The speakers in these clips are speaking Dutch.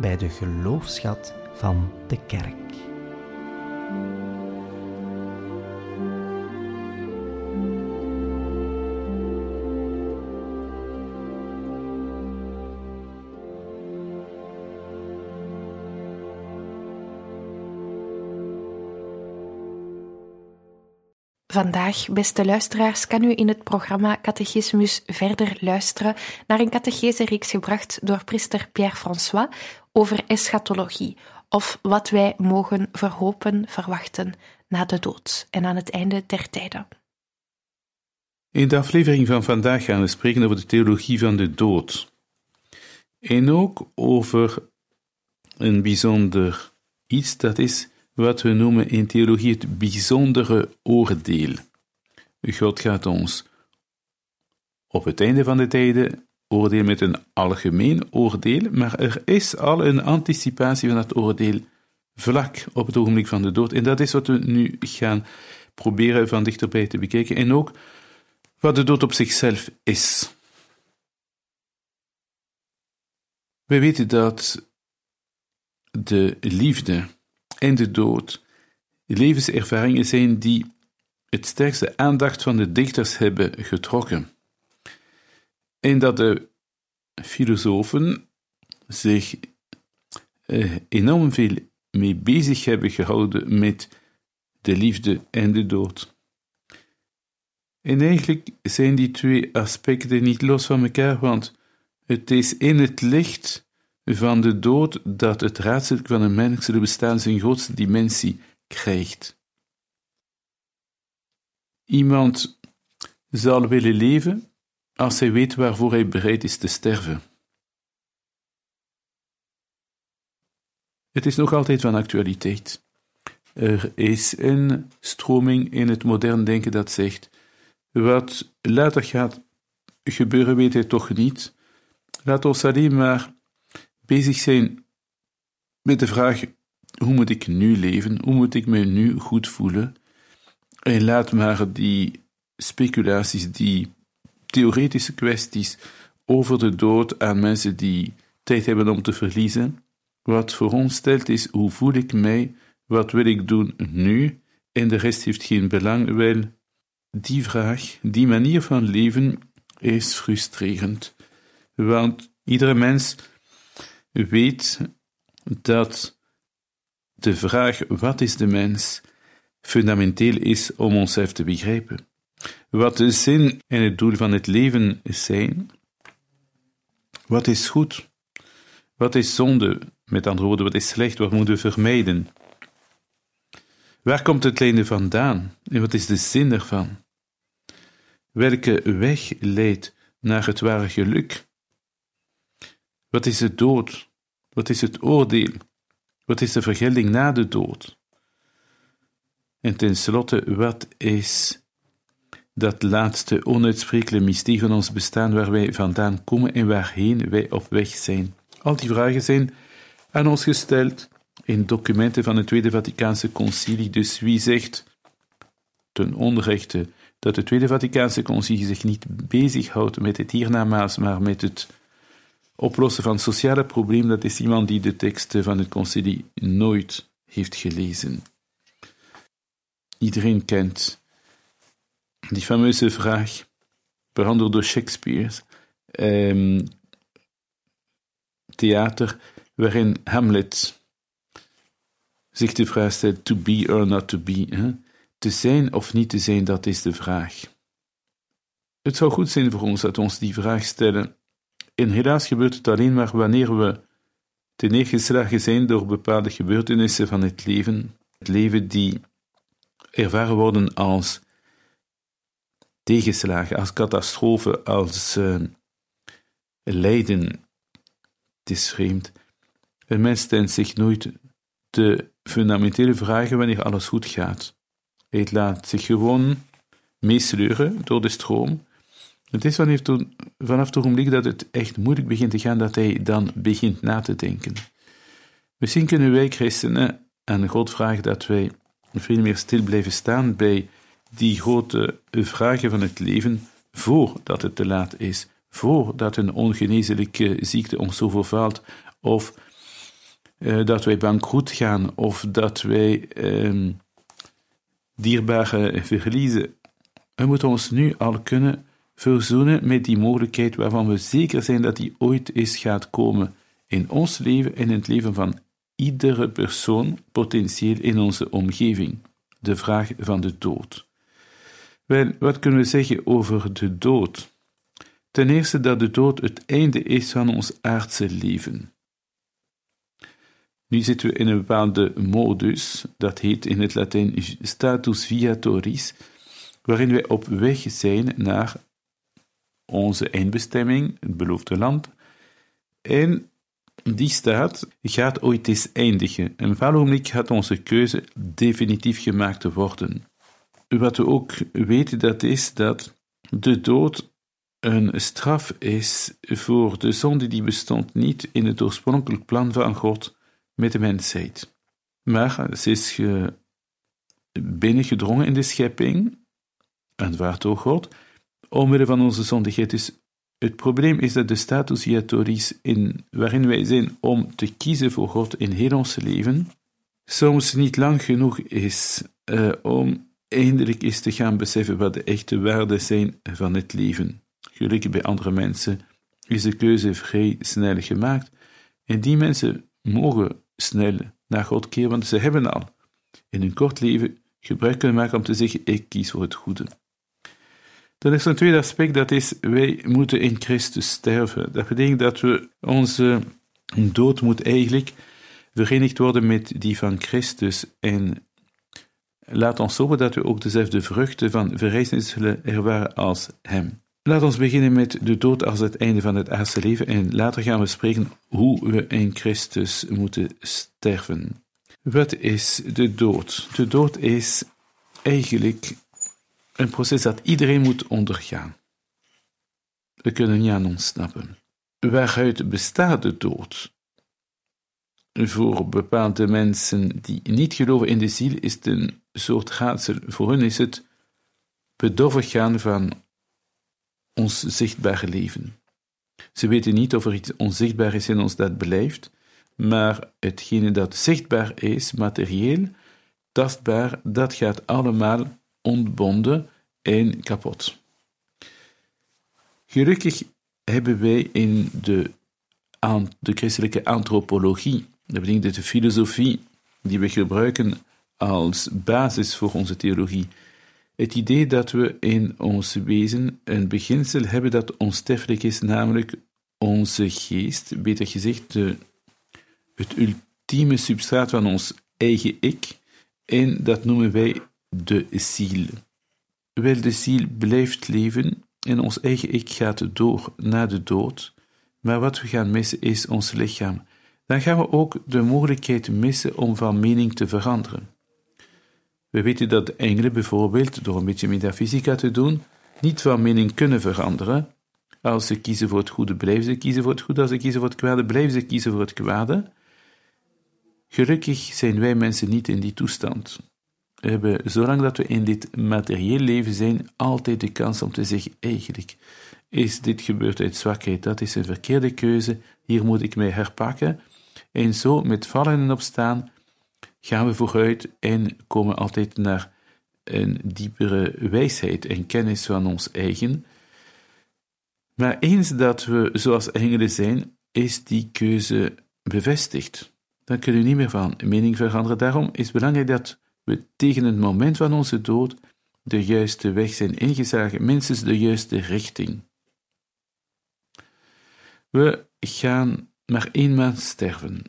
bij de geloofschat van de kerk. Vandaag, beste luisteraars, kan u in het programma Catechismus verder luisteren naar een catechese-reeks gebracht door priester Pierre François over eschatologie, of wat wij mogen verhopen, verwachten na de dood en aan het einde der tijden. In de aflevering van vandaag gaan we spreken over de theologie van de dood. En ook over een bijzonder iets, dat is wat we noemen in theologie het bijzondere oordeel. God gaat ons op het einde van de tijden oordelen met een algemeen oordeel, maar er is al een anticipatie van dat oordeel vlak op het ogenblik van de dood. En dat is wat we nu gaan proberen van dichterbij te bekijken. En ook wat de dood op zichzelf is. We weten dat de liefde en de dood levenservaringen zijn die het sterkste aandacht van de dichters hebben getrokken. En dat de filosofen zich eh, enorm veel mee bezig hebben gehouden met de liefde en de dood. En eigenlijk zijn die twee aspecten niet los van elkaar, want het is in het licht van de dood dat het raadsel van een menselijk bestaan zijn grootste dimensie krijgt. Iemand zal willen leven als hij weet waarvoor hij bereid is te sterven. Het is nog altijd van actualiteit. Er is een stroming in het modern denken dat zegt: wat later gaat gebeuren, weet hij toch niet. Laat ons alleen maar bezig zijn met de vraag: hoe moet ik nu leven? Hoe moet ik me nu goed voelen? En laat maar die speculaties, die theoretische kwesties over de dood aan mensen die tijd hebben om te verliezen. Wat voor ons stelt is: hoe voel ik mij? Wat wil ik doen nu? En de rest heeft geen belang. Wel, die vraag, die manier van leven is frustrerend. Want iedere mens weet dat de vraag wat is de mens fundamenteel is om onszelf te begrijpen. Wat de zin en het doel van het leven zijn, wat is goed, wat is zonde, met andere woorden, wat is slecht, wat moeten we vermijden. Waar komt het lijden vandaan en wat is de zin ervan? Welke weg leidt naar het ware geluk? Wat is de dood? Wat is het oordeel? Wat is de vergelding na de dood? En tenslotte, wat is dat laatste onuitsprekelijke mysterie van ons bestaan waar wij vandaan komen en waarheen wij op weg zijn? Al die vragen zijn aan ons gesteld in documenten van het Tweede Vaticaanse Concilie. Dus wie zegt ten onrechte dat het Tweede Vaticaanse Concilie zich niet bezighoudt met het hiernamaals, maar met het oplossen van sociale problemen, dat is iemand die de teksten van het concilie nooit heeft gelezen. Iedereen kent die fameuze vraag, behandeld door Shakespeare, um, theater, waarin Hamlet zich de vraag stelt: to be or not to be. Hè? Te zijn of niet te zijn, dat is de vraag. Het zou goed zijn voor ons dat we ons die vraag stellen en helaas gebeurt het alleen maar wanneer we te neergeslagen zijn door bepaalde gebeurtenissen van het leven, het leven die ervaren worden als tegenslagen, als catastrofe, als uh, lijden. Het is vreemd. Een mens stelt zich nooit de fundamentele vragen wanneer alles goed gaat. Hij laat zich gewoon meesleuren door de stroom. Het is vanaf, vanaf het ogenblik dat het echt moeilijk begint te gaan, dat hij dan begint na te denken. Misschien kunnen wij christenen aan God vragen dat wij veel meer stil blijven staan bij die grote vragen van het leven voordat het te laat is, voordat een ongeneeslijke ziekte ons zo vervaalt, of uh, dat wij bankroet gaan, of dat wij uh, dierbare verliezen. We moeten ons nu al kunnen verzoenen met die mogelijkheid waarvan we zeker zijn dat die ooit eens gaat komen in ons leven en in het leven van iedere persoon potentieel in onze omgeving. De vraag van de dood. Wel, wat kunnen we zeggen over de dood? Ten eerste dat de dood het einde is van ons aardse leven. Nu zitten we in een bepaalde modus, dat heet in het Latijn status viatoris, waarin wij op weg zijn naar onze eindbestemming, het beloofde land. En die staat gaat ooit eens eindigen. En waarom gaat onze keuze definitief gemaakt worden. Wat we ook weten, dat is dat de dood een straf is voor de zonde die bestond niet in het oorspronkelijk plan van God met de mensheid. Maar ze is binnengedrongen in de schepping, en waardoor God, omwille van onze zondigheid. Dus het probleem is dat de status hiatoris in, waarin wij zijn om te kiezen voor God in heel ons leven, soms niet lang genoeg is uh, om eindelijk eens te gaan beseffen wat de echte waarden zijn van het leven. Gelukkig bij andere mensen is de keuze vrij snel gemaakt. En die mensen mogen snel naar God keren, want ze hebben al in hun kort leven gebruik kunnen maken om te zeggen: Ik kies voor het goede. Dan is een tweede aspect, dat is, wij moeten in Christus sterven. Dat betekent dat we onze dood moet eigenlijk verenigd worden met die van Christus. En laat ons hopen dat we ook dezelfde vruchten van verrijzenis zullen ervaren als Hem. Laat ons beginnen met de dood als het einde van het aardse leven en later gaan we spreken hoe we in Christus moeten sterven. Wat is de dood? De dood is eigenlijk een proces dat iedereen moet ondergaan. We kunnen niet aan ontsnappen. Waaruit bestaat de dood? Voor bepaalde mensen die niet geloven in de ziel is het een soort raadsel. Voor hen is het bedorven gaan van ons zichtbare leven. Ze weten niet of er iets onzichtbaar is in ons dat blijft, maar hetgene dat zichtbaar is, materieel, tastbaar, dat gaat allemaal ontbonden en kapot. Gelukkig hebben wij in de, de christelijke antropologie, dat betekent de filosofie die we gebruiken als basis voor onze theologie, het idee dat we in ons wezen een beginsel hebben dat onsterfelijk is, namelijk onze geest, beter gezegd, de, het ultieme substraat van ons eigen ik, en dat noemen wij de ziel. Wel, de ziel blijft leven en ons eigen ik gaat door na de dood, maar wat we gaan missen is ons lichaam. Dan gaan we ook de mogelijkheid missen om van mening te veranderen. We weten dat de engelen bijvoorbeeld, door een beetje metafysica te doen, niet van mening kunnen veranderen. Als ze kiezen voor het goede, blijven ze kiezen voor het goede. Als ze kiezen voor het kwade, blijven ze kiezen voor het kwade. Gelukkig zijn wij mensen niet in die toestand. We hebben, zolang dat we in dit materieel leven zijn, altijd de kans om te zeggen: eigenlijk is dit gebeurd uit zwakheid, dat is een verkeerde keuze, hier moet ik mij herpakken. En zo, met vallen en opstaan, gaan we vooruit en komen altijd naar een diepere wijsheid en kennis van ons eigen. Maar eens dat we zoals engelen zijn, is die keuze bevestigd. Dan kunnen we niet meer van mening veranderen. Daarom is het belangrijk dat we tegen het moment van onze dood de juiste weg zijn ingeslagen, minstens de juiste richting. We gaan maar eenmaal sterven.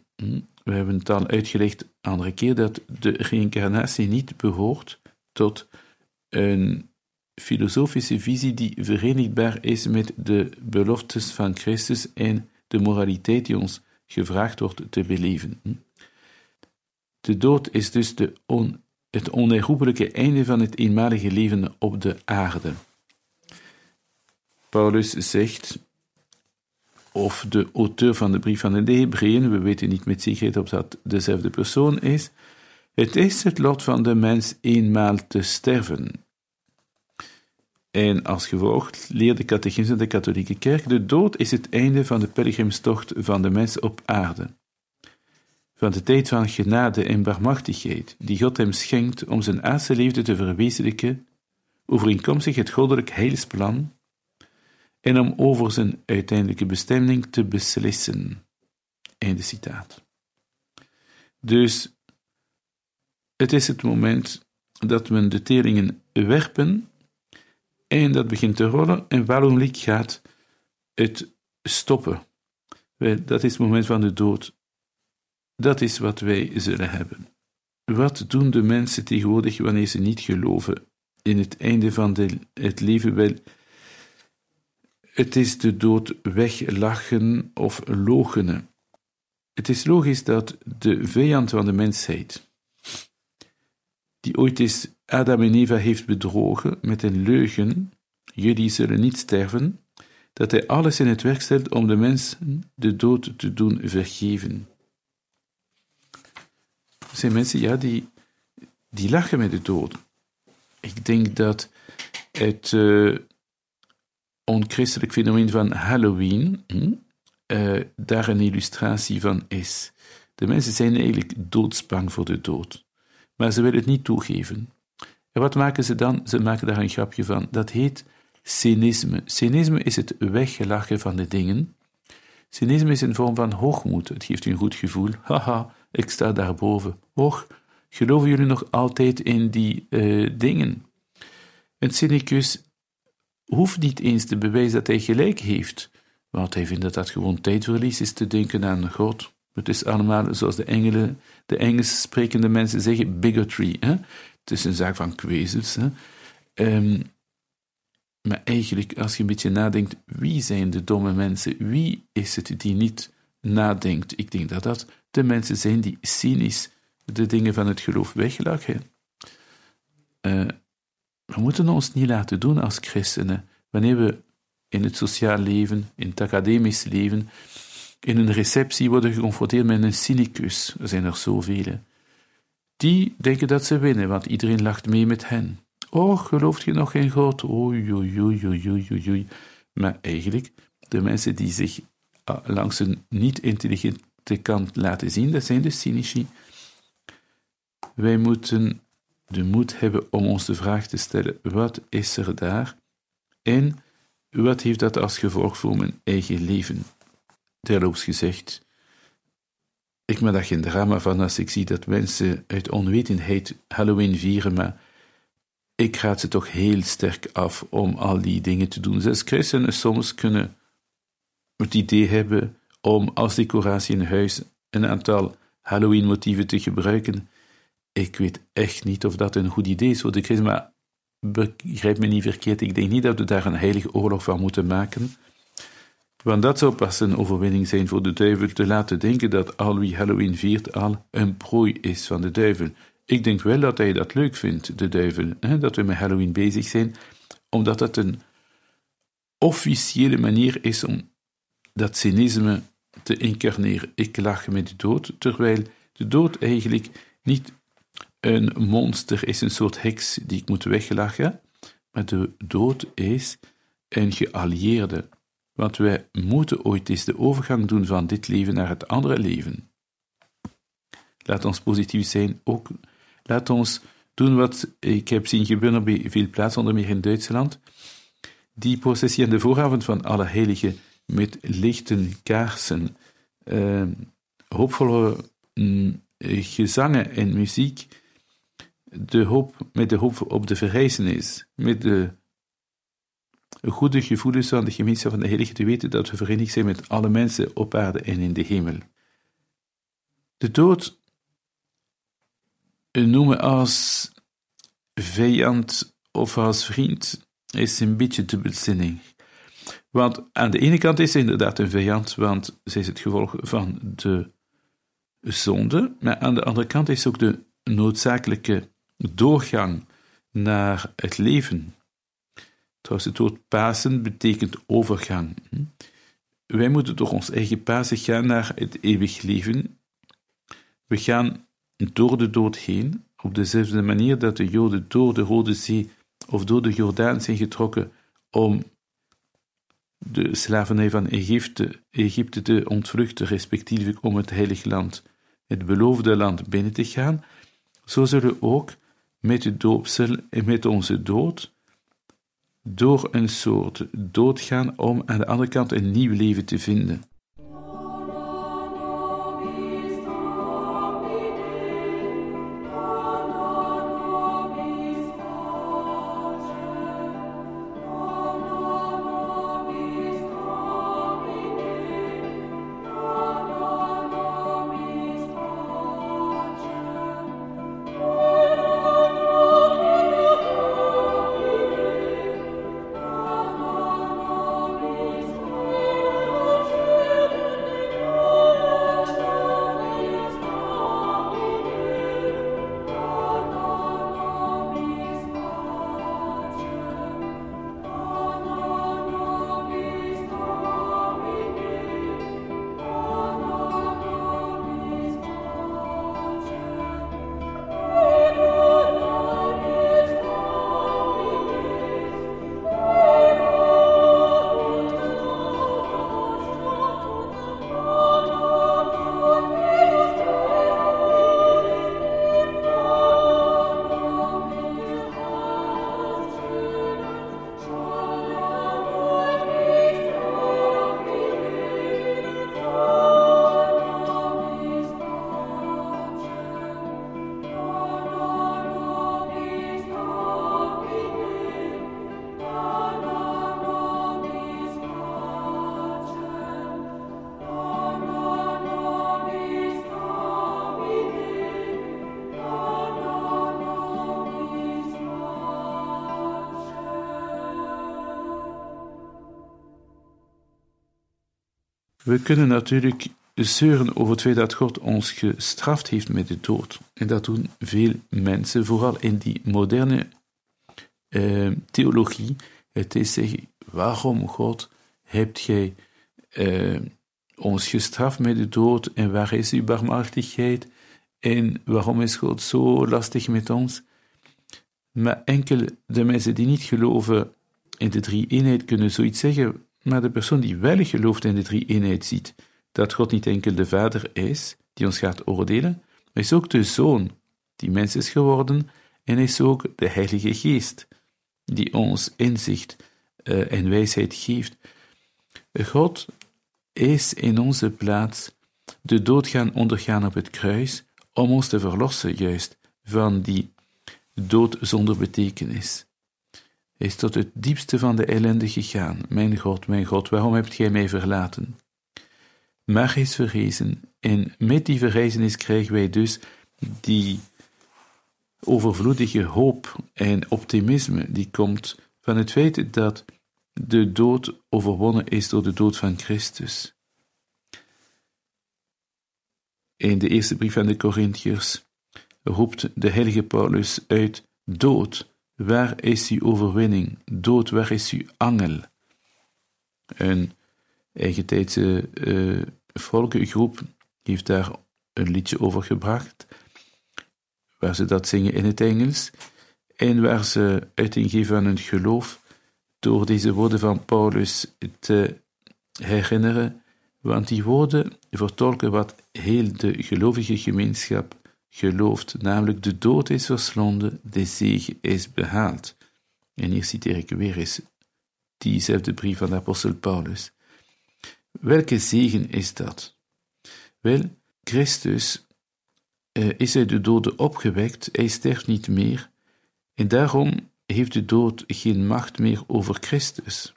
We hebben het al uitgelegd andere keer dat de reïncarnatie niet behoort tot een filosofische visie die verenigbaar is met de beloftes van Christus en de moraliteit die ons gevraagd wordt te beleven. De dood is dus de het onherroepelijke einde van het eenmalige leven op de aarde. Paulus zegt, of de auteur van de brief van de Hebreeën, we weten niet met zekerheid of dat dezelfde persoon is, het is het lot van de mens eenmaal te sterven. En als gevolg leert de catechisme de katholieke kerk, de dood is het einde van de pelgrimstocht van de mens op aarde. Van de tijd van genade en barmachtigheid, die God hem schenkt om zijn aardse liefde te verwezenlijken, overeenkomstig het goddelijk heilsplan, en om over zijn uiteindelijke bestemming te beslissen. Einde citaat. Dus het is het moment dat men de teringen werpen en dat begint te rollen en waarom gaat het stoppen. Dat is het moment van de dood. Dat is wat wij zullen hebben. Wat doen de mensen tegenwoordig wanneer ze niet geloven in het einde van de, het leven? Wel, het is de dood weglachen of logenen. Het is logisch dat de vijand van de mensheid, die ooit eens Adam en Eva heeft bedrogen met een leugen, jullie zullen niet sterven, dat hij alles in het werk stelt om de mensen de dood te doen vergeven. Er zijn mensen, ja, die, die lachen met de dood. Ik denk dat het uh, onchristelijk fenomeen van Halloween hm, uh, daar een illustratie van is. De mensen zijn eigenlijk doodsbang voor de dood, maar ze willen het niet toegeven. En wat maken ze dan? Ze maken daar een grapje van. Dat heet cynisme. Cynisme is het weggelachen van de dingen. Cynisme is een vorm van hoogmoed. Het geeft u een goed gevoel. Haha, ik sta daarboven. Och, geloven jullie nog altijd in die uh, dingen? Een cynicus hoeft niet eens te bewijzen dat hij gelijk heeft, want hij vindt dat dat gewoon tijdverlies is te denken aan God. Het is allemaal, zoals de, Engelen, de Engels sprekende mensen zeggen, bigotry. Hè? Het is een zaak van kwezels. Hè? Um, maar eigenlijk, als je een beetje nadenkt, wie zijn de domme mensen? Wie is het die niet nadenkt? Ik denk dat dat de mensen zijn die cynisch de dingen van het geloof weglachen. Uh, we moeten ons niet laten doen als christenen wanneer we in het sociaal leven, in het academisch leven, in een receptie worden geconfronteerd met een cynicus. Er zijn er zoveel. Die denken dat ze winnen, want iedereen lacht mee met hen. Oh, gelooft je nog in God? Oei, oei, oei, oei, oei. Maar eigenlijk, de mensen die zich ah, langs een niet-intelligente kant laten zien, dat zijn de cynici. Wij moeten de moed hebben om ons de vraag te stellen: wat is er daar? En wat heeft dat als gevolg voor mijn eigen leven? Terloops gezegd, ik maak daar geen drama van als ik zie dat mensen uit onwetendheid Halloween vieren, maar ik raad ze toch heel sterk af om al die dingen te doen. Zelfs christenen soms kunnen het idee hebben om als decoratie in huis een aantal Halloween-motieven te gebruiken. Ik weet echt niet of dat een goed idee is voor de christen, maar begrijp me niet verkeerd, ik denk niet dat we daar een heilige oorlog van moeten maken. Want dat zou pas een overwinning zijn voor de duivel, te laten denken dat al wie Halloween viert al een prooi is van de duivel. Ik denk wel dat hij dat leuk vindt, de duivel, hè, dat we met Halloween bezig zijn, omdat dat een officiële manier is om dat cynisme te incarneren. Ik lach met de dood, terwijl de dood eigenlijk niet een monster is, een soort heks die ik moet weglachen, maar de dood is een geallieerde. Want wij moeten ooit eens de overgang doen van dit leven naar het andere leven. Laat ons positief zijn, ook Laat ons doen wat ik heb zien gebeuren bij veel plaatsen, onder meer in Duitsland. Die processie aan de vooravond van alle heiligen met lichten kaarsen, uh, hoopvolle mm, gezangen en muziek, de hoop, met de hoop op de verrijzenis, met de goede gevoelens van de gemeenschap van de heiligen te weten dat we verenigd zijn met alle mensen op aarde en in de hemel. De dood noemen als vijand of als vriend is een beetje dubbelzinnig. Want aan de ene kant is ze inderdaad een vijand, want ze is het gevolg van de zonde, maar aan de andere kant is ook de noodzakelijke doorgang naar het leven. Trouwens, het woord Pasen betekent overgang. Wij moeten door ons eigen Pasen gaan naar het eeuwig leven. We gaan door de dood heen, op dezelfde manier dat de Joden door de Rode Zee of door de Jordaan zijn getrokken om de slavernij van Egypte, Egypte te ontvluchten, respectievelijk om het heilige land, het beloofde land binnen te gaan, zo zullen ook met de doopsel en met onze dood door een soort dood gaan om aan de andere kant een nieuw leven te vinden. We kunnen natuurlijk zeuren over het feit dat God ons gestraft heeft met de dood. En dat doen veel mensen, vooral in die moderne uh, theologie. Het is zeggen, waarom God hebt gij uh, ons gestraft met de dood en waar is uw barmhartigheid en waarom is God zo lastig met ons? Maar enkel de mensen die niet geloven in de drie eenheid kunnen zoiets zeggen, maar de persoon die wel gelooft in de drie eenheid ziet dat God niet enkel de Vader is, die ons gaat oordelen, maar is ook de Zoon, die mens is geworden, en is ook de Heilige Geest, die ons inzicht uh, en wijsheid geeft. God is in onze plaats de dood gaan ondergaan op het kruis, om ons te verlossen juist van die dood zonder betekenis is tot het diepste van de ellende gegaan. Mijn God, mijn God, waarom hebt gij mij verlaten? Hij is verrezen, en met die verrijzenis krijgen wij dus die overvloedige hoop en optimisme die komt van het feit dat de dood overwonnen is door de dood van Christus. In de eerste brief aan de Corinthiërs roept de heilige Paulus uit: Dood, Waar is uw overwinning? Dood, waar is uw angel? Een eigentijdse uh, volkengroep heeft daar een liedje over gebracht, waar ze dat zingen in het Engels, en waar ze uiting geven aan hun geloof door deze woorden van Paulus te herinneren, want die woorden vertolken wat heel de gelovige gemeenschap gelooft, namelijk de dood is verslonden, de zege is behaald. En hier citeer ik weer eens diezelfde brief van de apostel Paulus. Welke zegen is dat? Wel, Christus uh, is uit de doden opgewekt, hij sterft niet meer, en daarom heeft de dood geen macht meer over Christus.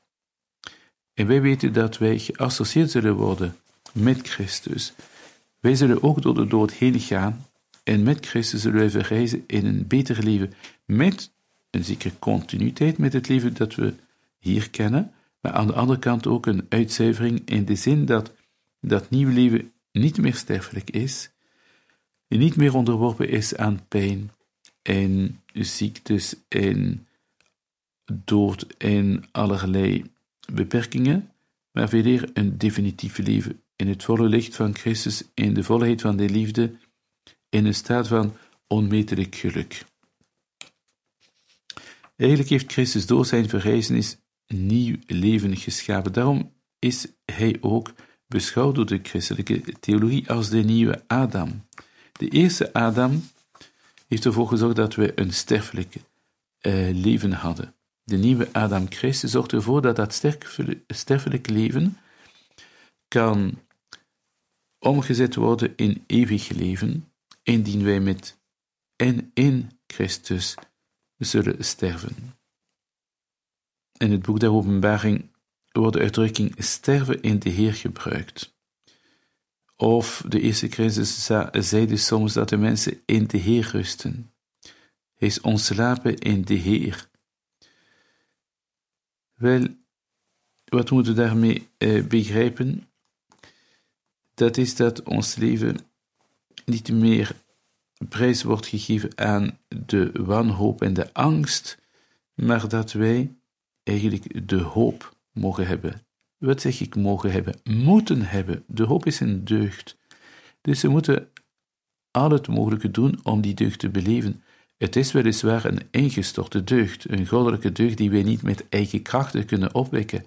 En wij weten dat wij geassocieerd zullen worden met Christus. Wij zullen ook door de dood heen gaan, en met Christus zullen wij verrijzen in een beter leven, met een zekere continuïteit met het leven dat we hier kennen, maar aan de andere kant ook een uitzuivering in de zin dat dat nieuwe leven niet meer sterfelijk is, niet meer onderworpen is aan pijn en ziektes en dood en allerlei beperkingen, maar weer een definitief leven. In het volle licht van Christus, in de volheid van de liefde, in een staat van onmetelijk geluk. Eigenlijk heeft Christus door zijn verrijzenis nieuw leven geschapen. Daarom is hij ook beschouwd door de christelijke theologie als de nieuwe Adam. De eerste Adam heeft ervoor gezorgd dat we een sterfelijk uh, leven hadden. De nieuwe Adam Christus zorgt ervoor dat dat sterfelijk leven kan omgezet worden in eeuwig leven, indien wij met en in Christus zullen sterven. In het boek der Openbaring wordt de uitdrukking sterven in de Heer gebruikt. Of de eerste Christus zeide soms dat de mensen in de Heer rusten. Hij is ontslapen in de Heer. Wel, wat moeten we daarmee eh, begrijpen? Dat is dat ons leven niet meer prijs wordt gegeven aan de wanhoop en de angst, maar dat wij eigenlijk de hoop mogen hebben. Wat zeg ik mogen hebben? Moeten hebben. De hoop is een deugd. Dus we moeten al het mogelijke doen om die deugd te beleven. Het is weliswaar een ingestorte deugd, een goddelijke deugd die wij niet met eigen krachten kunnen opwekken.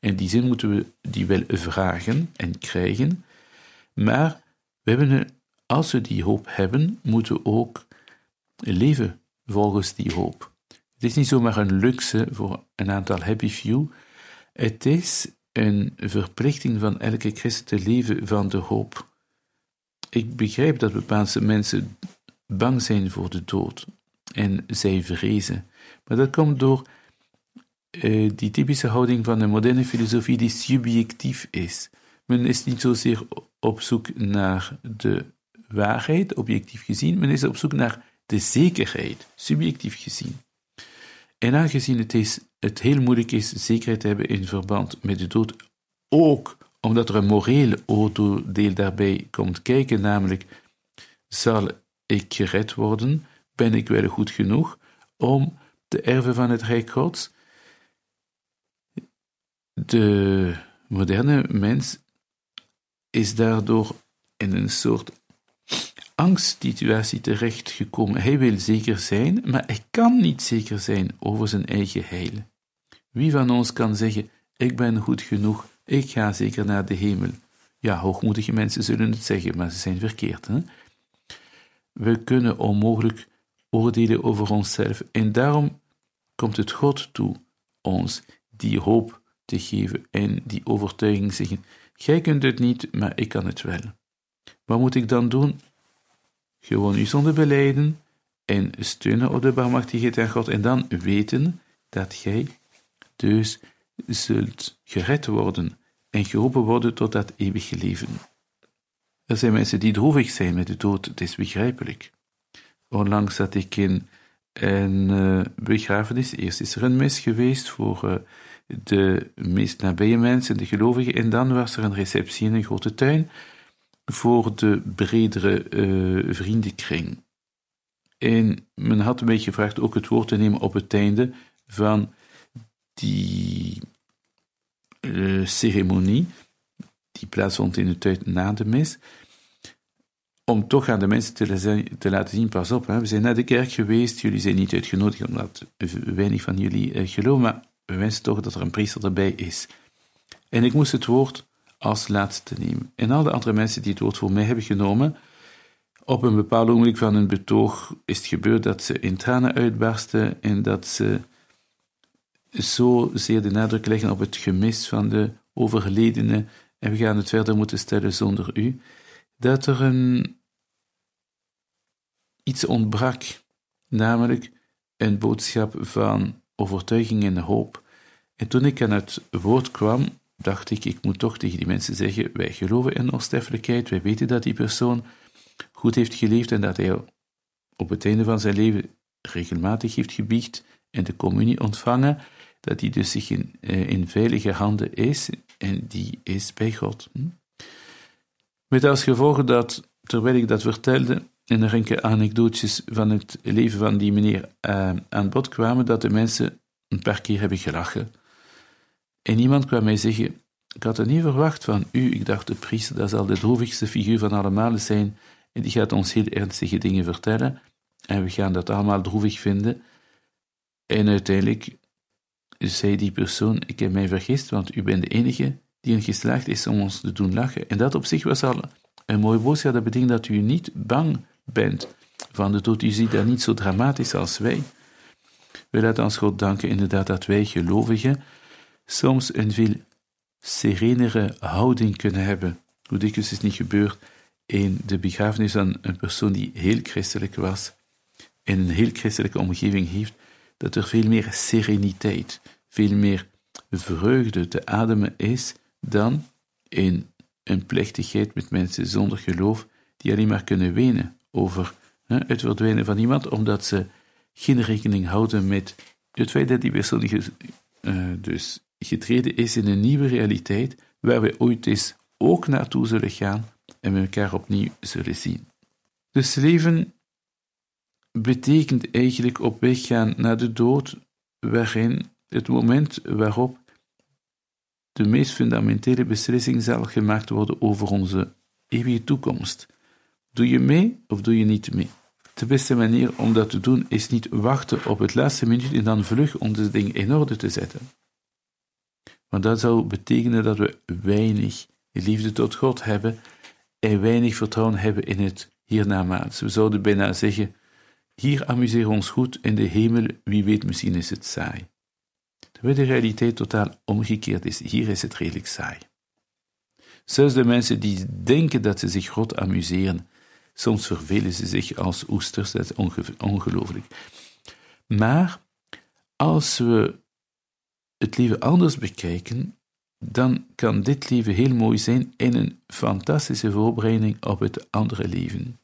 In die zin moeten we die wel vragen en krijgen, maar we hebben, als we die hoop hebben, moeten we ook leven volgens die hoop. Het is niet zomaar een luxe voor een aantal happy few, het is een verplichting van elke christen te leven van de hoop. Ik begrijp dat bepaalde mensen bang zijn voor de dood en zij vrezen. Maar dat komt door uh, die typische houding van de moderne filosofie die subjectief is. Men is niet zozeer op zoek naar de waarheid, objectief gezien, men is op zoek naar de zekerheid, subjectief gezien. En aangezien het, is, het heel moeilijk is zekerheid te hebben in verband met de dood, ook omdat er een moreel oordeel daarbij komt kijken, namelijk zal ik gered worden, ben ik wel goed genoeg om te erven van het Rijk Gods? De moderne mens is daardoor in een soort angstsituatie terechtgekomen. Hij wil zeker zijn, maar hij kan niet zeker zijn over zijn eigen heil. Wie van ons kan zeggen: Ik ben goed genoeg, ik ga zeker naar de hemel? Ja, hoogmoedige mensen zullen het zeggen, maar ze zijn verkeerd. Hè? We kunnen onmogelijk oordelen over onszelf en daarom komt het God toe ons die hoop te geven en die overtuiging zeggen: Gij kunt het niet, maar ik kan het wel. Wat moet ik dan doen? Gewoon uw zonde beleiden en steunen op de barmhartigheid van God en dan weten dat gij dus zult gered worden en geroepen worden tot dat eeuwige leven. Er zijn mensen die droevig zijn met de dood, het is begrijpelijk. Onlangs zat ik in een uh, begrafenis. Eerst is er een mis geweest voor uh, de meest nabije mensen, de gelovigen, en dan was er een receptie in een grote tuin voor de bredere uh, vriendenkring. En men had een beetje gevraagd ook het woord te nemen op het einde van die uh, ceremonie, die plaatsvond in de tijd na de mis, om toch aan de mensen te, te laten zien, pas op, hè, we zijn naar de kerk geweest, jullie zijn niet uitgenodigd omdat weinig van jullie uh, geloven, maar we wensen toch dat er een priester erbij is. En ik moest het woord als laatste nemen. En al de andere mensen die het woord voor mij hebben genomen, op een bepaald ogenblik van hun betoog is het gebeurd dat ze in tranen uitbarsten en dat ze zo zeer de nadruk leggen op het gemis van de overledene en we gaan het verder moeten stellen zonder u, dat er een iets ontbrak, namelijk een boodschap van overtuiging en hoop. En toen ik aan het woord kwam, dacht ik, ik moet toch tegen die mensen zeggen, wij geloven in onsterfelijkheid, wij weten dat die persoon goed heeft geleefd en dat hij op het einde van zijn leven regelmatig heeft gebiecht en de communie ontvangen, dat die dus zich in, eh, in veilige handen is en die is bij God. Hm? Met als gevolg dat, terwijl ik dat vertelde, en er enkele anekdotes van het leven van die meneer uh, aan bod kwamen, dat de mensen een paar keer hebben gelachen. En iemand kwam mij zeggen, ik had het niet verwacht van u, ik dacht de priester, dat zal de droevigste figuur van allemaal zijn, en die gaat ons heel ernstige dingen vertellen, en we gaan dat allemaal droevig vinden. En uiteindelijk zei die persoon, ik heb mij vergist, want u bent de enige die in geslaagd is om ons te doen lachen. En dat op zich was al een mooie boodschap, dat betekent dat u niet bang bent van de dood. U ziet dat niet zo dramatisch als wij. We laten ons God danken inderdaad dat wij gelovigen soms een veel serenere houding kunnen hebben. Hoe dikwijls is niet gebeurd in de begrafenis van een persoon die heel christelijk was, in een heel christelijke omgeving heeft, dat er veel meer sereniteit, veel meer vreugde te ademen is dan in een plechtigheid met mensen zonder geloof, die alleen maar kunnen wenen over hè, het verdwijnen van iemand, omdat ze geen rekening houden met het feit dat die persoon uh, dus getreden is in een nieuwe realiteit, waar we ooit eens ook naartoe zullen gaan en we elkaar opnieuw zullen zien. Dus leven betekent eigenlijk op weg gaan naar de dood, waarin het moment waarop de meest fundamentele beslissing zal gemaakt worden over onze eeuwige toekomst. Doe je mee of doe je niet mee? De beste manier om dat te doen is niet wachten op het laatste minuut en dan vlug om het ding in orde te zetten. Want dat zou betekenen dat we weinig liefde tot God hebben en weinig vertrouwen hebben in het hiernamaals. We zouden bijna zeggen: hier amuseren we ons goed, in de hemel, wie weet, misschien is het saai. Terwijl de realiteit totaal omgekeerd is, hier is het redelijk saai. Zelfs de mensen die denken dat ze zich groot amuseren, soms vervelen ze zich als oesters, dat is ongelooflijk. Maar als we het leven anders bekijken, dan kan dit leven heel mooi zijn in een fantastische voorbereiding op het andere leven.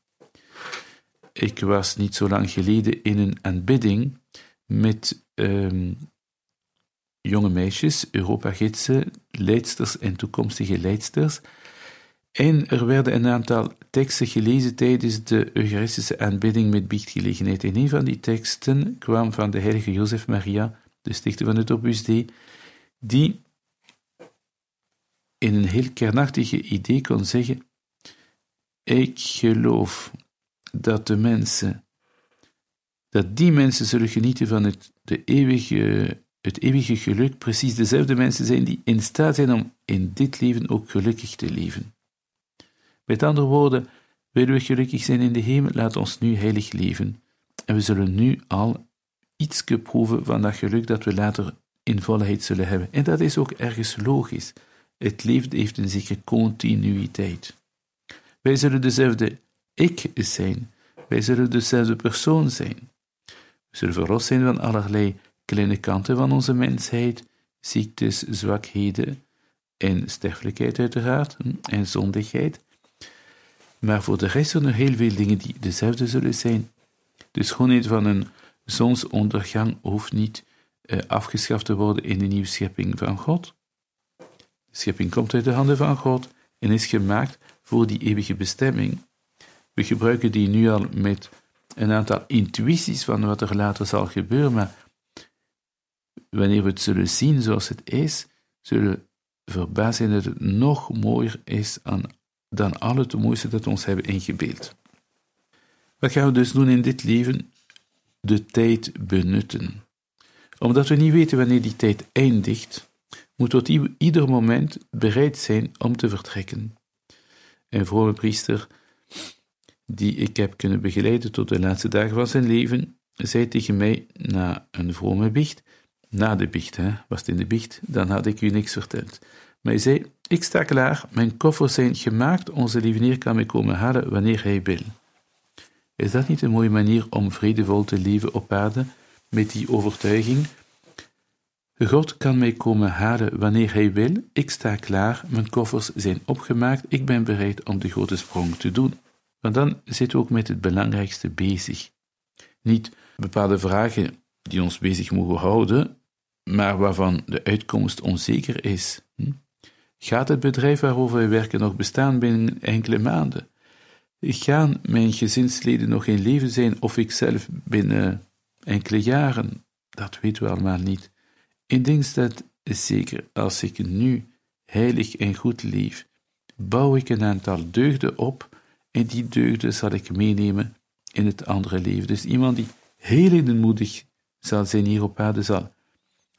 Ik was niet zo lang geleden in een aanbidding met ehm, jonge meisjes, Europa-gidsen, leidsters en toekomstige leidsters. En er werden een aantal teksten gelezen tijdens de Eucharistische aanbidding met biechtgelegenheid. En een van die teksten kwam van de heilige Jozef Maria, de stichter van het Opus Dei, die in een heel kernachtige idee kon zeggen: Ik geloof dat de mensen, dat die mensen zullen genieten van het, de eeuwige, het eeuwige geluk, precies dezelfde mensen zijn die in staat zijn om in dit leven ook gelukkig te leven. Met andere woorden, willen we gelukkig zijn in de hemel, laat ons nu heilig leven. En we zullen nu al iets proeven van dat geluk dat we later in volheid zullen hebben. En dat is ook ergens logisch. Het leven heeft een zekere continuïteit. Wij zullen dezelfde ik zijn. Wij zullen dezelfde persoon zijn. We zullen verlost zijn van allerlei kleine kanten van onze mensheid, ziektes, zwakheden en sterfelijkheid uiteraard, hm, en zondigheid. Maar voor de rest zijn er heel veel dingen die dezelfde zullen zijn. De schoonheid van een zonsondergang hoeft niet eh, afgeschaft te worden in de nieuwe schepping van God. De schepping komt uit de handen van God en is gemaakt voor die eeuwige bestemming. We gebruiken die nu al met een aantal intuïties van wat er later zal gebeuren, maar wanneer we het zullen zien zoals het is, zullen we verbaasd zijn dat het nog mooier is dan al het mooiste dat we ons hebben ingebeeld. Wat gaan we dus doen in dit leven? De tijd benutten. Omdat we niet weten wanneer die tijd eindigt, moeten we tot ieder moment bereid zijn om te vertrekken. Een vrome priester die ik heb kunnen begeleiden tot de laatste dagen van zijn leven, zei tegen mij na een vrome biecht, na de biecht, hè, was het in de biecht, dan had ik u niks verteld. Maar hij zei, ik sta klaar, mijn koffers zijn gemaakt, onze lieveneer kan mij komen halen wanneer hij wil. Is dat niet een mooie manier om vredevol te leven op aarde, met die overtuiging? God kan mij komen halen wanneer hij wil, ik sta klaar, mijn koffers zijn opgemaakt, ik ben bereid om de grote sprong te doen. Want dan zitten we ook met het belangrijkste bezig. Niet bepaalde vragen die ons bezig mogen houden, maar waarvan de uitkomst onzeker is. Hm? Gaat het bedrijf waarover wij werken nog bestaan binnen enkele maanden? Gaan mijn gezinsleden nog in leven zijn of ik zelf binnen enkele jaren? Dat weten we allemaal niet. Ik denk dat zeker als ik nu heilig en goed leef, bouw ik een aantal deugden op en die deugden zal ik meenemen in het andere leven. Dus iemand die heel edelmoedig zal zijn hier op aarde, zal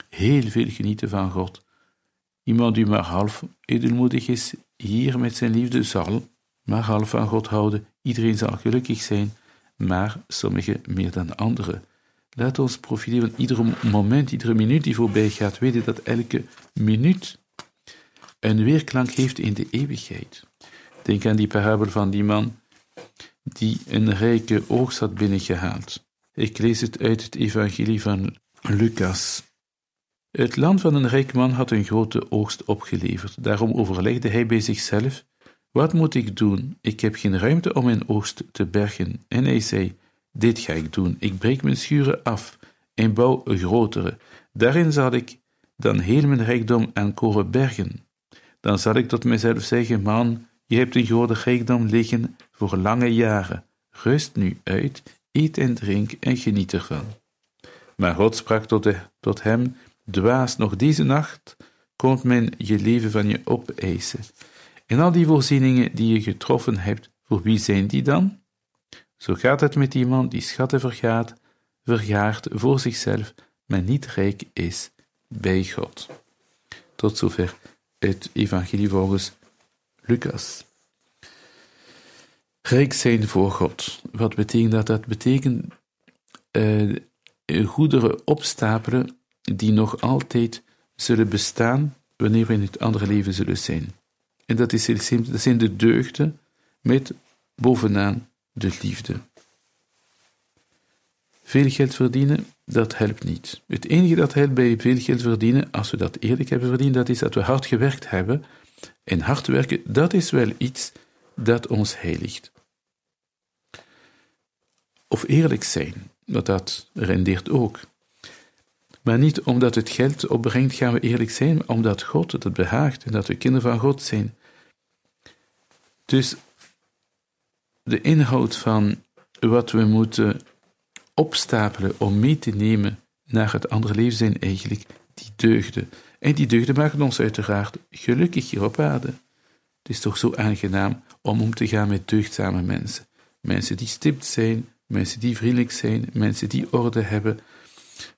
heel veel genieten van God. Iemand die maar half edelmoedig is, hier met zijn liefde, zal maar half van God houden. Iedereen zal gelukkig zijn, maar sommigen meer dan anderen. Laat ons profiteren van ieder moment, iedere minuut die voorbij gaat, weten dat elke minuut een weerklank heeft in de eeuwigheid. Denk aan die parabel van die man die een rijke oogst had binnengehaald. Ik lees het uit het evangelie van Lucas. Het land van een rijk man had een grote oogst opgeleverd. Daarom overlegde hij bij zichzelf: Wat moet ik doen? Ik heb geen ruimte om mijn oogst te bergen. En hij zei: Dit ga ik doen. Ik breek mijn schuren af en bouw een grotere. Daarin zal ik dan heel mijn rijkdom aan koren bergen. Dan zal ik tot mezelf zeggen: Man, je hebt een grote rijkdom liggen voor lange jaren. Rust nu uit, eet en drink en geniet ervan. Maar God sprak tot, de, tot hem: Dwaas, nog deze nacht komt men je leven van je opeisen. En al die voorzieningen die je getroffen hebt, voor wie zijn die dan? Zo gaat het met iemand die schatten vergaat, vergaart voor zichzelf, maar niet rijk is bij God. Tot zover het evangelie volgens Lucas. Rijk zijn voor God. Wat betekent dat? Dat betekent uh, goederen opstapelen die nog altijd zullen bestaan wanneer we in het andere leven zullen zijn. En dat, is heel simpel, dat zijn de deugden met bovenaan de liefde. Veel geld verdienen, dat helpt niet. Het enige dat helpt bij veel geld verdienen, als we dat eerlijk hebben verdiend, dat is dat we hard gewerkt hebben. En hard werken, dat is wel iets dat ons heiligt. Of eerlijk zijn, want dat rendeert ook. Maar niet omdat het geld opbrengt, gaan we eerlijk zijn, omdat God het behaagt en dat we kinderen van God zijn. Dus de inhoud van wat we moeten opstapelen om mee te nemen naar het andere leven zijn eigenlijk die deugden. En die deugden maken ons uiteraard gelukkig hier op aarde. Het is toch zo aangenaam om om te gaan met deugdzame mensen. Mensen die stipt zijn, mensen die vriendelijk zijn, mensen die orde hebben,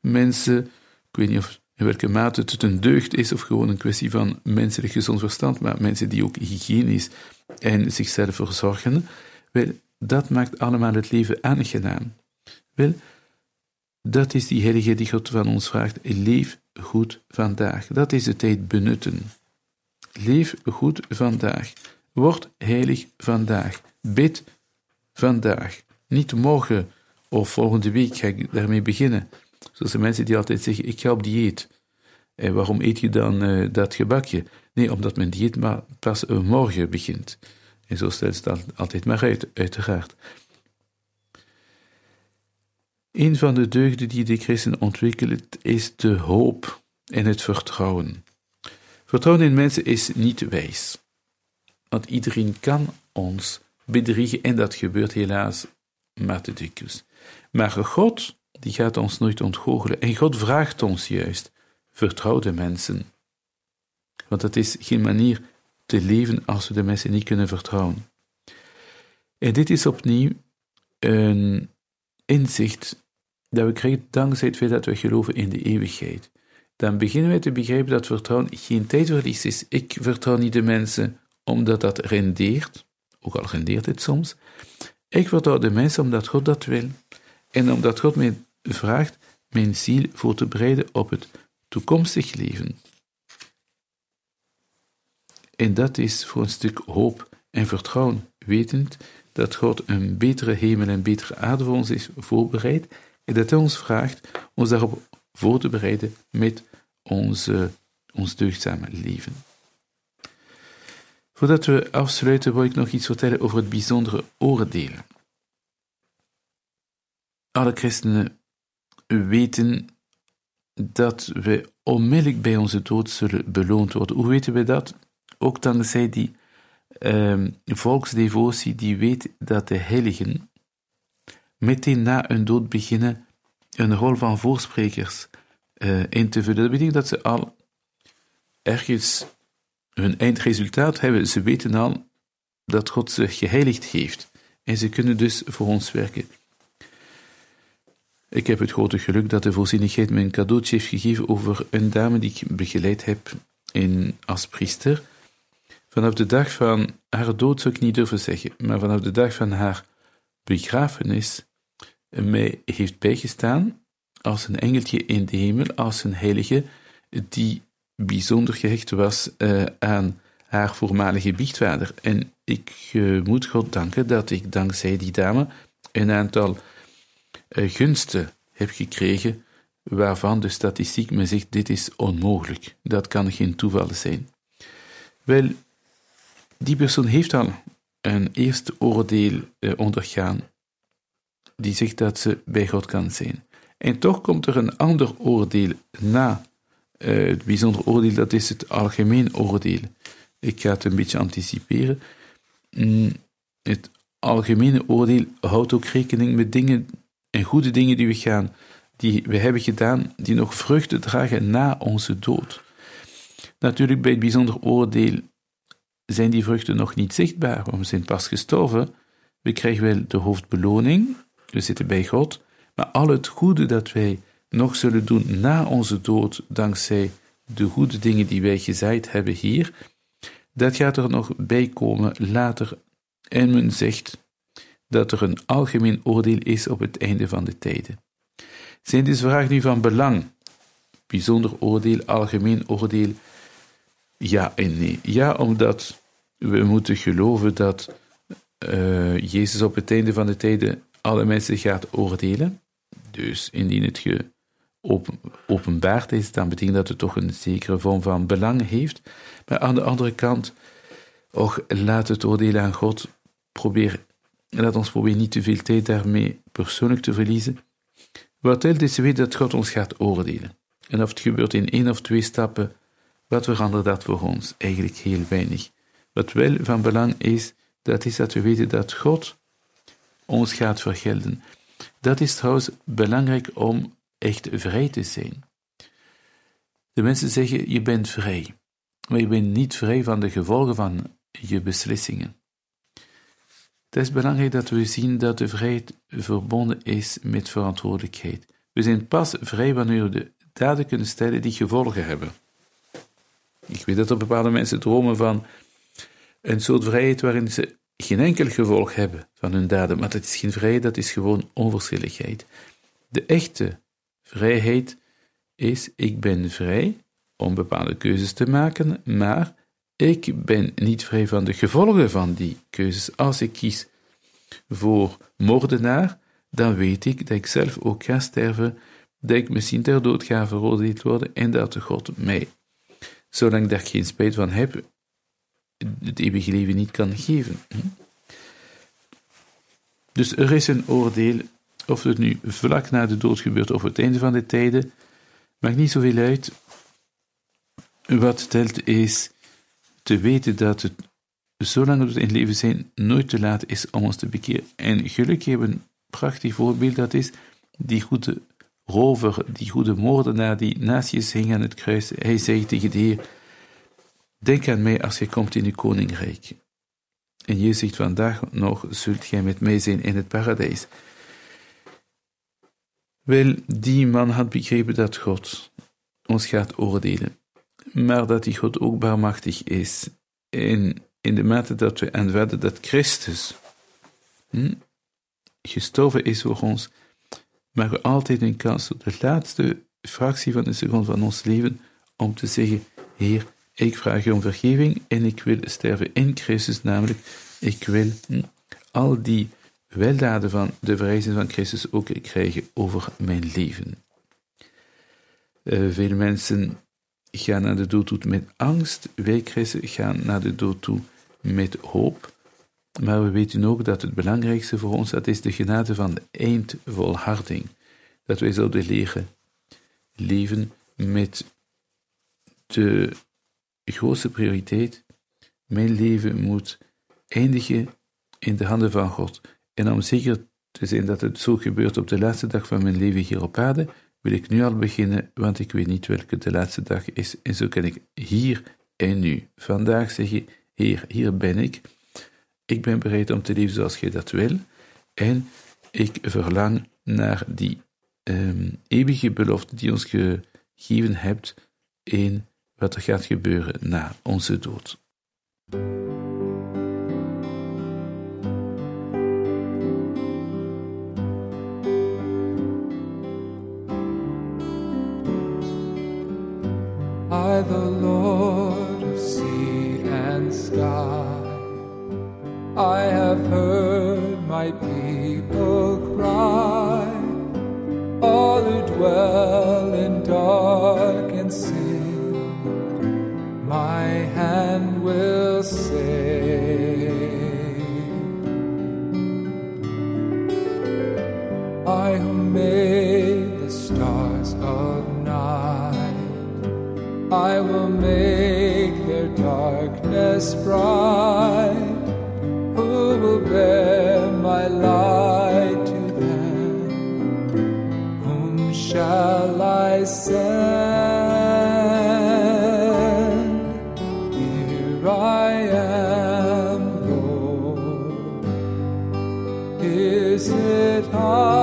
mensen, ik weet niet of in welke mate het een deugd is of gewoon een kwestie van menselijk gezond verstand, maar mensen die ook hygiënisch en zichzelf verzorgen, wel, dat maakt allemaal het leven aangenaam. Wel, dat is die heilige die God van ons vraagt, leef goed vandaag. Dat is de tijd benutten. Leef goed vandaag. Word heilig vandaag. Bid vandaag. Niet morgen of volgende week ga ik daarmee beginnen. Zoals de mensen die altijd zeggen, ik ga op dieet. En waarom eet je dan uh, dat gebakje? Nee, omdat mijn dieet maar pas morgen begint. En zo stelt het altijd maar uit, uiteraard. Een van de deugden die de christen ontwikkelt is de hoop en het vertrouwen. Vertrouwen in mensen is niet wijs, want iedereen kan ons bedriegen en dat gebeurt helaas maar te dikwijls. Maar God, die gaat ons nooit ontgoochelen en God vraagt ons juist, vertrouw de mensen. Want het is geen manier te leven als we de mensen niet kunnen vertrouwen. En dit is opnieuw een inzicht dat we krijgen dankzij het feit dat we geloven in de eeuwigheid. Dan beginnen wij te begrijpen dat vertrouwen geen tijdverlies is. Ik vertrouw niet de mensen omdat dat rendeert, ook al rendeert het soms. Ik vertrouw de mensen omdat God dat wil en omdat God mij vraagt mijn ziel voor te bereiden op het toekomstig leven. En dat is voor een stuk hoop en vertrouwen, wetend dat God een betere hemel en betere aarde voor ons is voorbereid en dat Hij ons vraagt ons daarop voor te bereiden met onze, ons deugdzame leven. Voordat we afsluiten, wil ik nog iets vertellen over het bijzondere oordelen. Alle christenen weten dat we onmiddellijk bij onze dood zullen beloond worden. Hoe weten we dat? Ook dankzij die um, volksdevotie die weet dat de heiligen meteen na hun dood beginnen een rol van voorsprekers uh, in te vullen. Dat betekent dat ze al ergens hun eindresultaat hebben. Ze weten al dat God ze geheiligd heeft. En ze kunnen dus voor ons werken. Ik heb het grote geluk dat de voorzienigheid me een cadeautje heeft gegeven over een dame die ik begeleid heb in, als priester. Vanaf de dag van haar dood zou ik niet durven zeggen, maar vanaf de dag van haar begrafenis mij heeft bijgestaan als een engeltje in de hemel, als een heilige die bijzonder gehecht was uh, aan haar voormalige biechtvader. En ik uh, moet God danken dat ik dankzij die dame een aantal gunsten heb gekregen waarvan de statistiek me zegt dit is onmogelijk. Dat kan geen toeval zijn. Wel, die persoon heeft al een eerste oordeel ondergaan die zegt dat ze bij God kan zijn. En toch komt er een ander oordeel na uh, het bijzonder oordeel, dat is het algemeen oordeel. Ik ga het een beetje anticiperen. Mm, het algemene oordeel houdt ook rekening met dingen en goede dingen die we gaan, die we hebben gedaan, die nog vruchten dragen na onze dood. Natuurlijk, bij het bijzonder oordeel zijn die vruchten nog niet zichtbaar, want we zijn pas gestorven. We krijgen wel de hoofdbeloning, we zitten bij God, maar al het goede dat wij nog zullen doen na onze dood, dankzij de goede dingen die wij gezaaid hebben hier, dat gaat er nog bij komen later. En men zegt dat er een algemeen oordeel is op het einde van de tijden. Zijn deze vragen nu van belang? Bijzonder oordeel, algemeen oordeel? Ja en nee. Ja, omdat we moeten geloven dat uh, Jezus op het einde van de tijden alle mensen gaat oordelen. Dus indien het ge open, openbaard is, dan betekent dat het toch een zekere vorm van belang heeft. Maar aan de andere kant, och, laat het oordelen aan God. Probeer, laat ons proberen niet te veel tijd daarmee persoonlijk te verliezen. Wat telt is weet dat God ons gaat oordelen. En of het gebeurt in één of twee stappen, wat verandert dat voor ons? Eigenlijk heel weinig. Wat wel van belang is, dat is dat we weten dat God ons gaat vergelden. Dat is trouwens belangrijk om echt vrij te zijn. De mensen zeggen: je bent vrij, maar je bent niet vrij van de gevolgen van je beslissingen. Het is belangrijk dat we zien dat de vrijheid verbonden is met verantwoordelijkheid. We zijn pas vrij wanneer we de daden kunnen stellen die gevolgen hebben. Ik weet dat er bepaalde mensen dromen van een soort vrijheid waarin ze geen enkel gevolg hebben van hun daden, maar dat is geen vrijheid, dat is gewoon onverschilligheid. De echte Vrijheid is, ik ben vrij om bepaalde keuzes te maken, maar ik ben niet vrij van de gevolgen van die keuzes. Als ik kies voor moordenaar, dan weet ik dat ik zelf ook ga sterven, dat ik misschien ter dood ga veroordeeld worden en dat de God mij, zolang ik daar geen spijt van heb, het eeuwige leven niet kan geven. Hm? Dus er is een oordeel of het nu vlak na de dood gebeurt of het einde van de tijden, maakt niet zoveel uit. Wat telt is te weten dat het, zolang we in het leven zijn, nooit te laat is om ons te bekeren. En gelukkig hebben we een prachtig voorbeeld, dat is die goede rover, die goede moordenaar die naast je hing aan het kruis. Hij zei tegen de Heer, denk aan mij als je komt in uw koninkrijk. En je zegt vandaag nog, zult gij met mij zijn in het paradijs. Wel, die man had begrepen dat God ons gaat oordelen, maar dat die God ook barmachtig is. En in de mate dat we aanvaarden dat Christus hm, gestorven is voor ons, maar we altijd een kans op de laatste fractie van een seconde van ons leven om te zeggen: Heer, ik vraag je om vergeving en ik wil sterven in Christus, namelijk ik wil hm, al die weldaden van de verrijzing van Christus ook krijgen over mijn leven. Uh, veel mensen gaan naar de dood toe met angst, wij christen gaan naar de dood toe met hoop. Maar we weten ook dat het belangrijkste voor ons, dat is de genade van de eindvolharding. Dat wij zouden leren leven met de grootste prioriteit. Mijn leven moet eindigen in de handen van God. En om zeker te zijn dat het zo gebeurt op de laatste dag van mijn leven hier op aarde, wil ik nu al beginnen, want ik weet niet welke de laatste dag is. En zo kan ik hier en nu, vandaag zeggen, Heer, hier ben ik. Ik ben bereid om te leven zoals jij dat wil. En ik verlang naar die um, eeuwige belofte die ons gegeven hebt in wat er gaat gebeuren na onze dood. I, the Lord of sea and sky, I have heard my people cry, all who dwell in dark and sin, my hand will save. I who made I will make their darkness bright. Who will bear my light to them? Whom shall I send? Here I am, Lord. Is it I,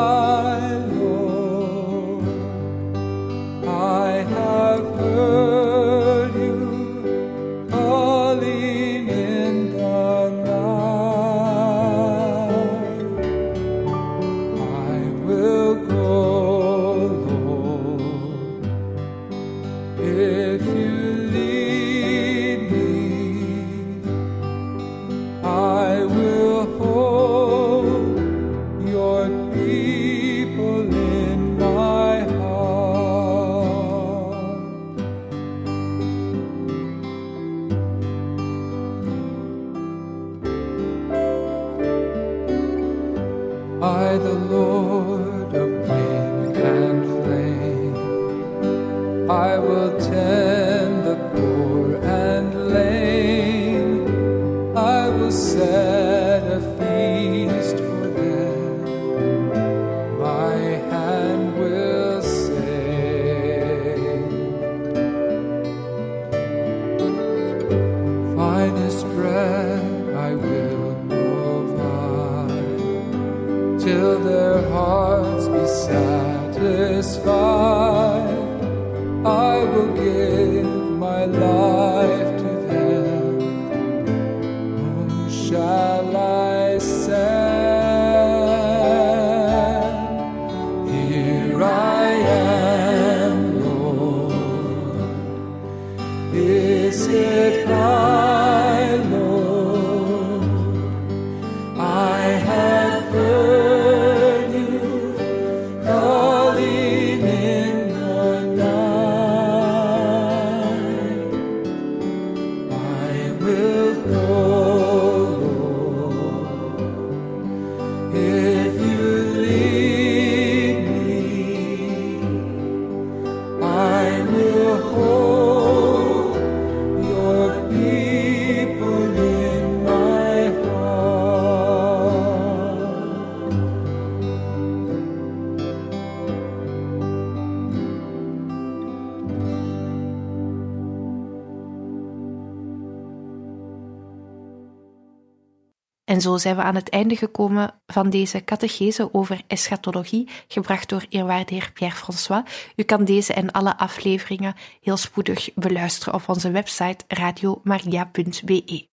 satisfied. Zijn we aan het einde gekomen van deze catechese over eschatologie, gebracht door eerwaarde heer Pierre-François. U kan deze en alle afleveringen heel spoedig beluisteren op onze website radiomaria.be.